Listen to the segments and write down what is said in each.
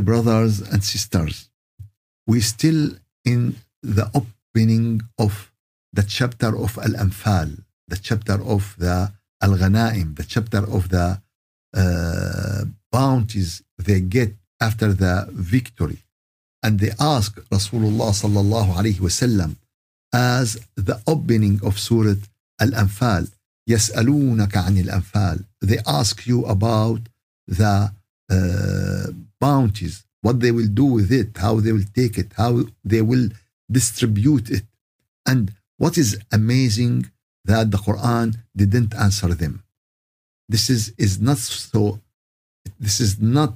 Dear brothers and sisters, we still in the opening of the chapter of Al-Anfal, the chapter of the Al-Ghanaim, the chapter of the uh, bounties they get after the victory. And they ask Rasulullah sallallahu alayhi wasallam as the opening of Surah Al-Anfal, يسألونك عن الأنفال. They ask you about the uh, bounties, what they will do with it, how they will take it, how they will distribute it. And what is amazing that the Quran didn't answer them. This is, is not so, this is not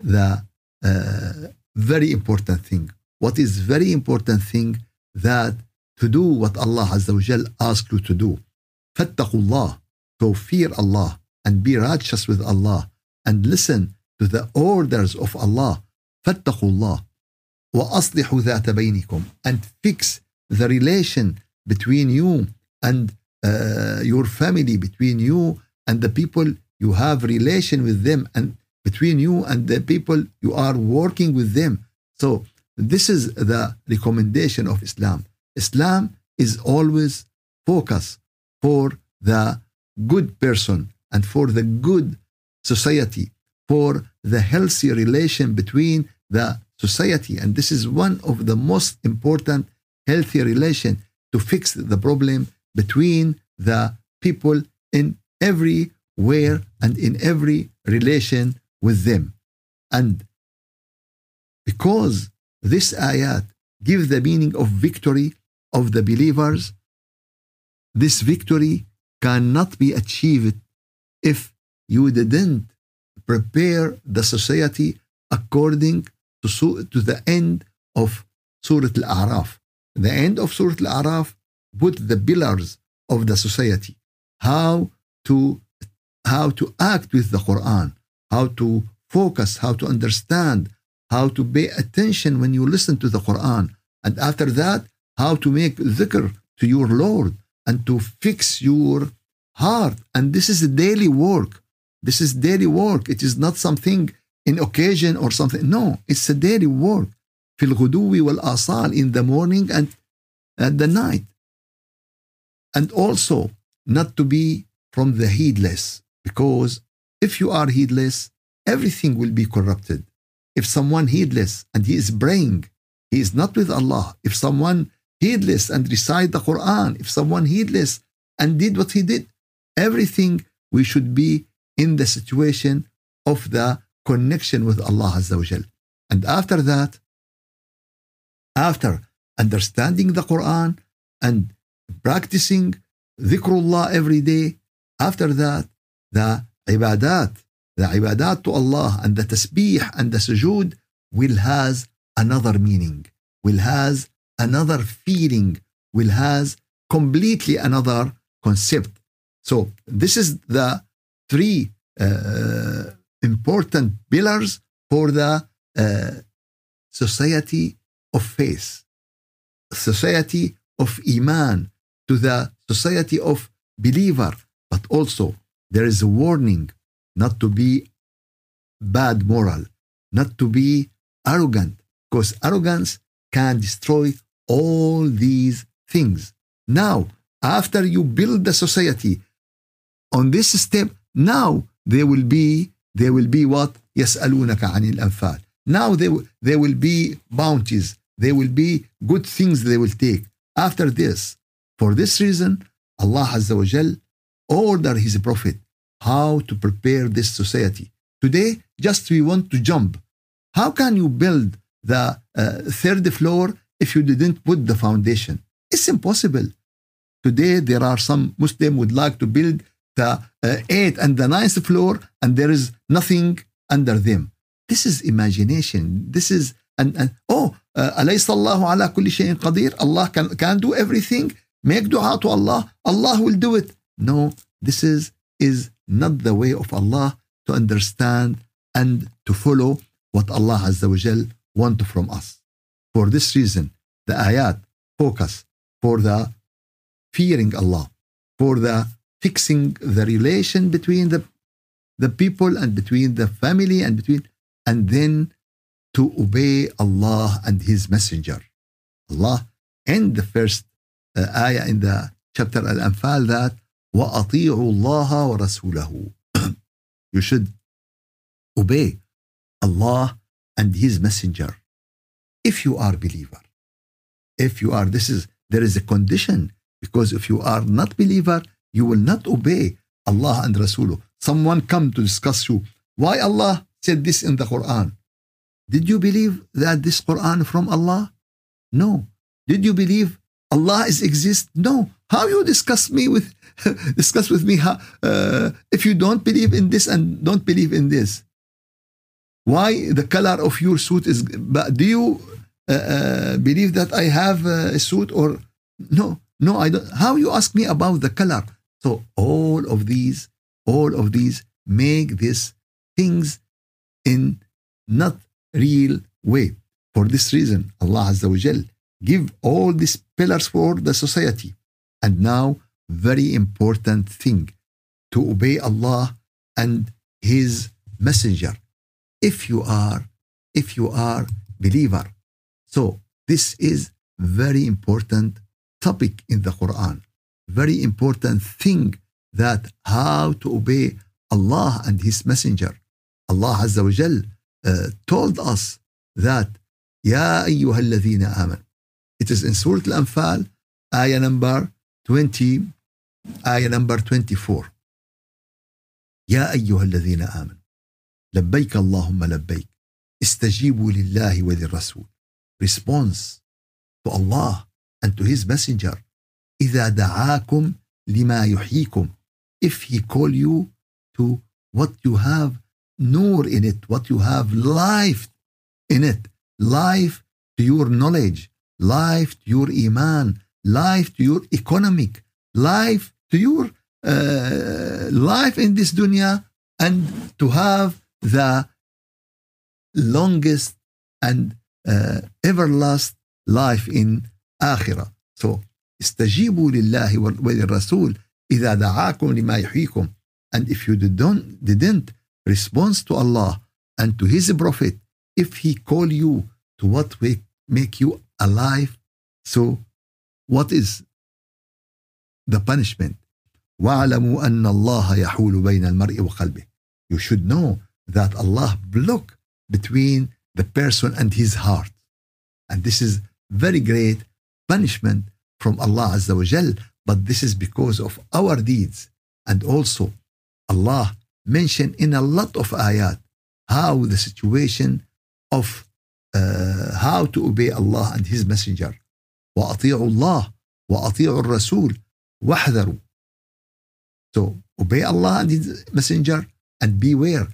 the uh, very important thing. What is very important thing that to do what Allah Azza wa Jal asked you to do. فاتقوا الله. So fear Allah and be righteous with Allah and listen to the orders of Allah. فاتقوا الله. وأصلحوا ذات بينكم and fix the relation between you and uh, your family, between you and the people you have relation with them and between you and the people you are working with them. So this is the recommendation of Islam. Islam is always focus for the good person and for the good society, for the healthy relation between the society. And this is one of the most important healthy relation to fix the problem between the people in every where and in every relation with them. And because this ayat gives the meaning of victory of the believers, this victory cannot be achieved if you didn't prepare the society according to, to the end of Surah Al-A'raf. The end of Surah Al-A'raf put the pillars of the society, how to how to act with the Quran, how to focus, how to understand, how to pay attention when you listen to the Quran, and after that, how to make dhikr to your Lord and to fix your heart. And this is a daily work. This is daily work. It is not something in occasion or something. No, it's a daily work. في الغدو والآصال in the morning and at the night. And also not to be from the heedless because if you are heedless, everything will be corrupted. If someone heedless and he is praying, he is not with Allah. If someone heedless and recite the Quran, if someone heedless and did what he did, everything we should be in the situation of the connection with Allah Azza wa Jal. And after that, after understanding the Quran and practicing dhikrullah every day, after that, the ibadat, the ibadat to Allah and the tasbih and the sujood will has another meaning, will has another feeling, will has completely another concept. So this is the three uh, important pillars for the uh, society of faith, society of iman, to the society of believer, but also there is a warning not to be bad moral, not to be arrogant, because arrogance can destroy all these things. Now, after you build the society on this step, now there will be there will be what يسألونك عن الأنفال. Now there, there will be bounties. There will be good things they will take. After this, for this reason, Allah Azza wa Jal ordered His Prophet how to prepare this society. Today, just we want to jump. How can you build the uh, third floor if you didn't put the foundation? It's impossible. Today, there are some Muslim would like to build the uh, eighth and the ninth floor, and there is nothing under them. This is imagination. This is and, and oh, أليس الله على كل شيء قدير? Allah can, can do everything. Make dua to Allah. Allah will do it. No, this is is not the way of Allah to understand and to follow what Allah Azza wa Jal want from us. For this reason, the ayat focus for the fearing Allah, for the fixing the relation between the, the people and between the family and between, and then to obey Allah and His Messenger. Allah in the first uh, ayah in the chapter Al-Anfal that وَأَطِيعُوا اللَّهَ وَرَسُولَهُ You should obey Allah and His Messenger if you are believer. If you are, this is, there is a condition because if you are not believer, you will not obey Allah and Rasulullah. Someone come to discuss you. Why Allah said this in the Quran? Did you believe that this Quran from Allah? No. Did you believe Allah is exist? No. How you discuss me with discuss with me how, uh, if you don't believe in this and don't believe in this? Why the color of your suit is? Do you uh, uh, believe that I have a suit or no? No, I don't. How you ask me about the color? So all of these, all of these make these things in not real way. For this reason, Allah Azza wa Jal give all these pillars for the society. And now, very important thing to obey Allah and His Messenger. If you are, if you are believer. So this is very important topic in the Quran Very important thing that how to obey Allah and His Messenger. Allah Azza wa Jal uh, told us that يا أيها الذين آمنوا It is in Surah Al-Anfal, ayah number 20, ayah number 24. يا أيها الذين آمنوا لبيك اللهم لبيك استجيبوا لله وللرسول response to Allah and to his messenger إذا دعاكم لما يحييكم if he call you to what you have nur in it what you have life in it life to your knowledge life to your iman, life to your economic, life to your uh, life in this dunya, and to have the longest and uh, everlast life in akhirah. So, استجيبوا لله وللرسول إذا دعاكم لما يحييكم. And if you didn't, didn't respond to Allah and to His Prophet, if He call you to what will make you alive. So, what is the punishment? وَاعْلَمُوا أَنَّ اللَّهَ يَحُولُ بَيْنَ الْمَرْءِ وَقَلْبِهِ You should know that Allah block between the person and his heart. And this is very great punishment from Allah Azza wa Jal, but this is because of our deeds. And also, Allah mentioned in a lot of ayat how the situation of uh, how to obey Allah and His Messenger. وأطيعوا الله وأطيعوا الرسول واحذروا. So obey Allah and His Messenger and beware.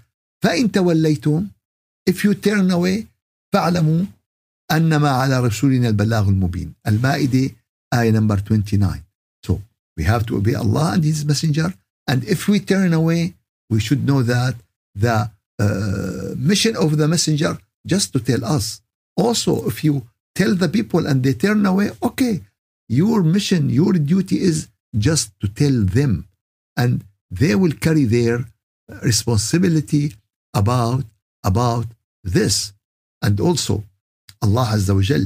فإن توليتم if you turn away فاعلموا أنما على رسولنا البلاغ المبين. المائدة ayah number 29. So we have to obey Allah and His Messenger. And if we turn away, we should know that the uh, mission of the Messenger just to tell us. Also, if you tell the people and they turn away, okay, your mission, your duty is just to tell them. And they will carry their responsibility about, about this. And also, Allah Azza wa Jal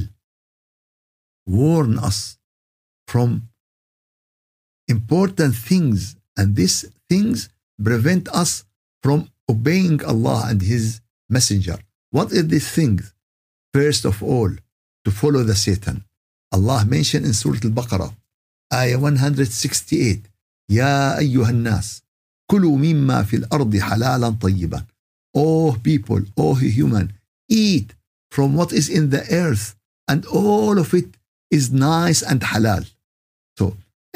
warn us from important things, and these things prevent us from obeying Allah and His Messenger. What are these things? First of all, to follow the Satan. Allah mentioned in Surah Al-Baqarah, ayah 168, يا أيها الناس كلوا مما في الأرض حلالا طيبا. Oh people, oh human, eat from what is in the earth and all of it is nice and halal.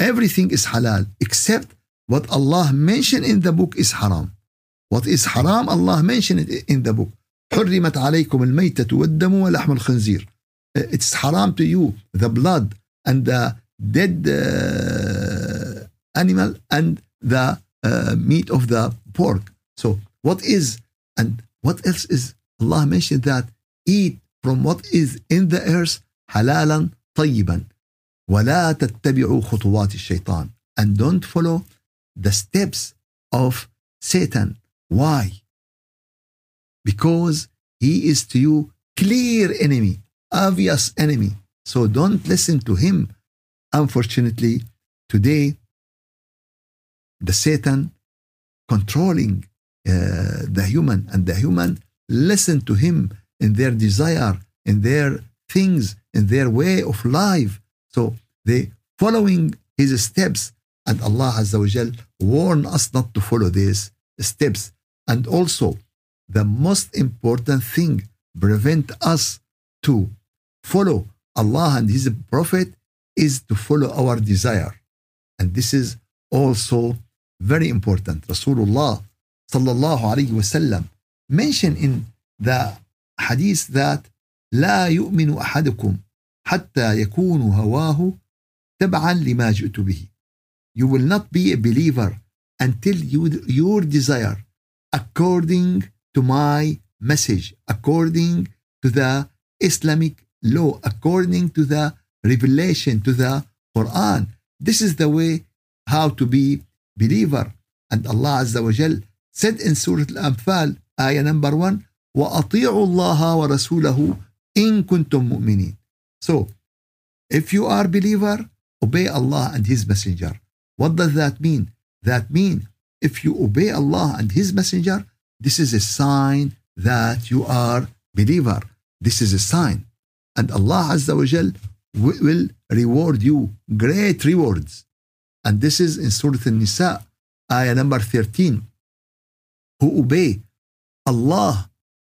So everything is halal except what Allah mentioned in the book is haram. What is haram, Allah mentioned it in the book. حرمت عليكم الميتة والدم ولحم الخنزير it's haram to you the blood and the dead uh, animal and the uh, meat of the pork so what is and what else is Allah mentioned that eat from what is in the earth حلالا طيبا ولا تتبعوا خطوات الشيطان and don't follow the steps of Satan why because he is to you clear enemy, obvious enemy. So don't listen to him. Unfortunately, today, the Satan controlling uh, the human and the human listen to him in their desire, in their things, in their way of life. So they following his steps and Allah Azza wa Jal warn us not to follow these steps. And also, the most important thing prevent us to follow Allah and His Prophet is to follow our desire. And this is also very important. Rasulullah sallallahu alayhi wasallam mentioned in the hadith that لا يؤمن أحدكم حتى يكون هواه تبعا لما جئت به. You will not be a believer until you, your desire according to my message, according to the Islamic law, according to the revelation, to the Quran. This is the way how to be believer. And Allah Azza wa Jal said in Surah Al-Anfal, ayah number one, وَأَطِيعُوا اللَّهَ وَرَسُولَهُ إِن كُنتُم مُؤْمِنِينَ so, if you are believer, obey Allah and His Messenger. What does that mean? That mean if you obey Allah and His Messenger, this is a sign that you are believer. This is a sign. And Allah Azza wa Jal will reward you great rewards. And this is in Surah An-Nisa, ayah number 13. Who obey Allah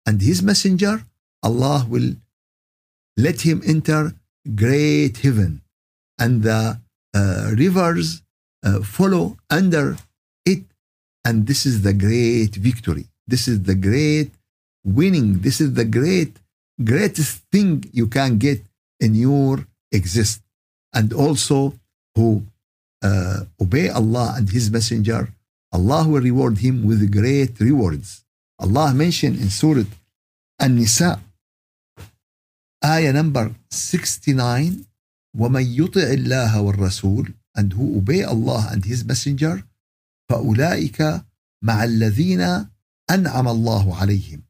and His Messenger, Allah will let him enter great heaven. And the uh, rivers uh, follow under it. And this is the great victory. This is the great winning. This is the great, greatest thing you can get in your exist. And also who uh, obey Allah and His Messenger, Allah will reward him with great rewards. Allah mentioned in Surah An-Nisa, ayah number 69, وَمَن يُطِعِ اللَّهَ وَالرَّسُولِ And who obey Allah and His Messenger, فَأُولَٰئِكَ مَعَ الَّذِينَ أَنْعَمَ اللَّهُ عَلَيْهِمْ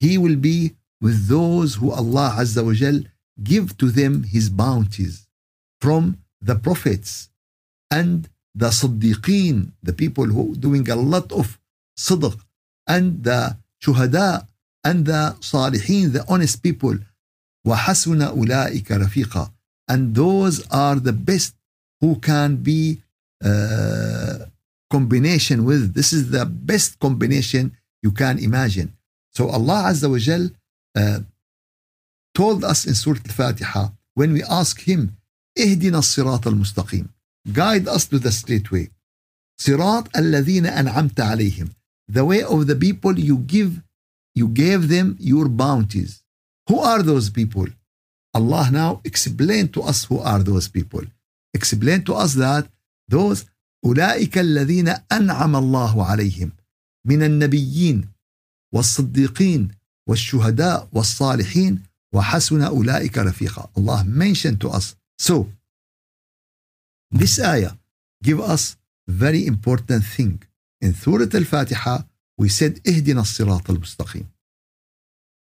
He will be with those who Allah wa Jal give to them His bounties from the prophets and the Siddiqeen, the people who doing a lot of sidq, and the shuhada, and the salihin, the honest people. وَحَسُنَ أُولَٰئِكَ رَفِيقًا And those are the best who can be uh, combination with. This is the best combination you can imagine. So Allah Azza wa Jal uh, told us in Surah Al-Fatiha when we ask Him, اهدنا الصراط المستقيم guide us to the straight way. صراط الذين أنعمت عليهم. The way of the people you give, you gave them your bounties. Who are those people? Allah now explain to us who are those people. Explain to us that those أولئك الذين أنعم الله عليهم من النبيين والصديقين والشهداء والصالحين وحسن أولئك رفيقا. Allah mentioned to us. So, this ayah give us very important thing. In Surah Al-Fatiha, we said, اهدنا الصراط المستقيم.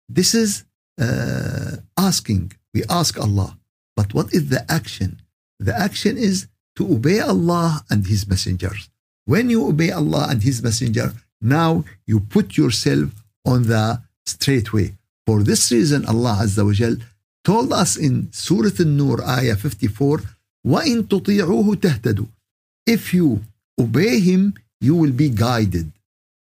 This is uh, asking. We ask Allah. But what is the action? The action is to obey Allah and His messengers. When you obey Allah and His messenger, now you put yourself on the straight way. For this reason, Allah Azza wa Jal told us in Surah An-Nur, ayah 54, وَإِن تُطِيعُوهُ تَهْتَدُوا If you obey him, you will be guided.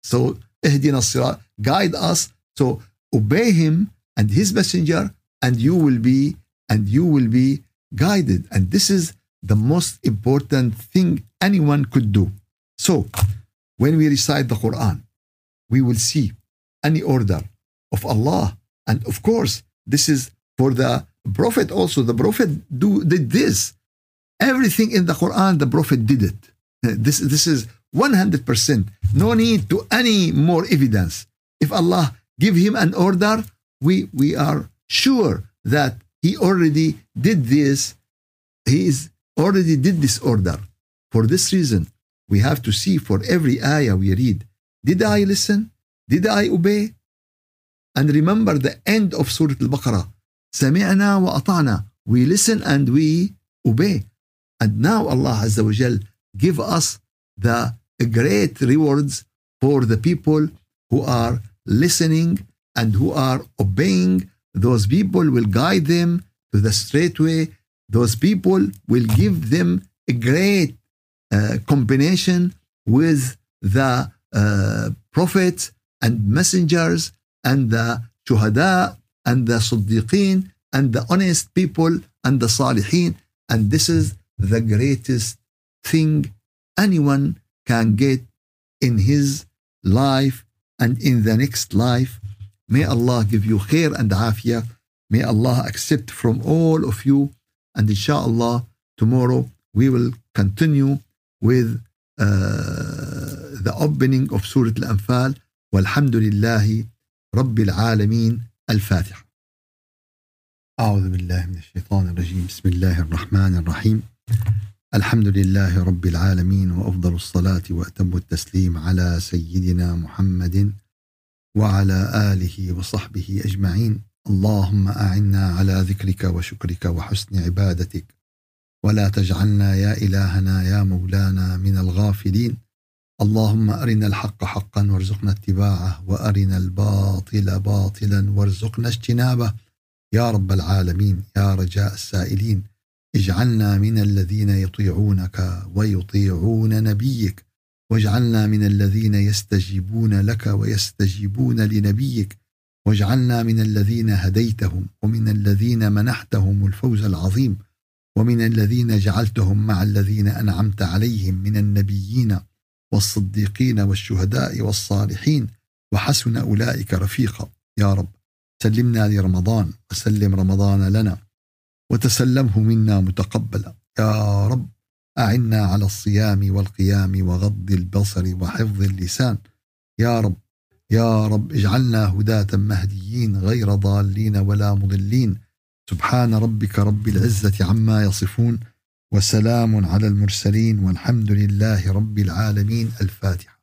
So, اهدنا الصراط, guide us. So, obey him and his messenger, and you will be, and you will be guided. And this is the most important thing anyone could do. So, when we recite the Quran, we will see any order of Allah. And of course, this is for the Prophet also. The Prophet do, did this. Everything in the Quran, the Prophet did it. This, this is 100%. No need to any more evidence. If Allah give him an order, we, we are sure that he already did this. He is already did this order. For this reason, we have to see for every ayah we read, did I listen? Did I obey? And remember the end of Surah Al-Baqarah. سمعنا وأطعنا. We listen and we obey. And now Allah Azza wa Jal give us the great rewards for the people who are listening and who are obeying. Those people will guide them to the straight way. Those people will give them a great uh, combination with the uh, prophets and messengers and the shuhada and the siddiqeen and the honest people and the salihin. And this is the greatest thing anyone can get in his life and in the next life. May Allah give you khair and afiyah. May Allah accept from all of you. And inshallah, tomorrow we will continue with uh, the opening of Surah Al-Anfal. والحمد لله رب العالمين الفاتحة أعوذ بالله من الشيطان الرجيم بسم الله الرحمن الرحيم الحمد لله رب العالمين وأفضل الصلاة وأتم التسليم على سيدنا محمد وعلى آله وصحبه أجمعين. اللهم أعنا على ذكرك وشكرك وحسن عبادتك. ولا تجعلنا يا إلهنا يا مولانا من الغافلين. اللهم أرنا الحق حقا وارزقنا اتباعه وأرنا الباطل باطلا وارزقنا اجتنابه. يا رب العالمين يا رجاء السائلين اجعلنا من الذين يطيعونك ويطيعون نبيك. واجعلنا من الذين يستجيبون لك ويستجيبون لنبيك. واجعلنا من الذين هديتهم ومن الذين منحتهم الفوز العظيم. ومن الذين جعلتهم مع الذين أنعمت عليهم من النبيين والصديقين والشهداء والصالحين. وحسن أولئك رفيقا. يا رب سلمنا لرمضان وسلم رمضان لنا. وتسلمه منا متقبلا. يا رب أعنا على الصيام والقيام وغض البصر وحفظ اللسان. يا رب يا رب اجعلنا هداة مهديين غير ضالين ولا مضلين. سبحان ربك رب العزة عما يصفون وسلام على المرسلين والحمد لله رب العالمين. الفاتحة.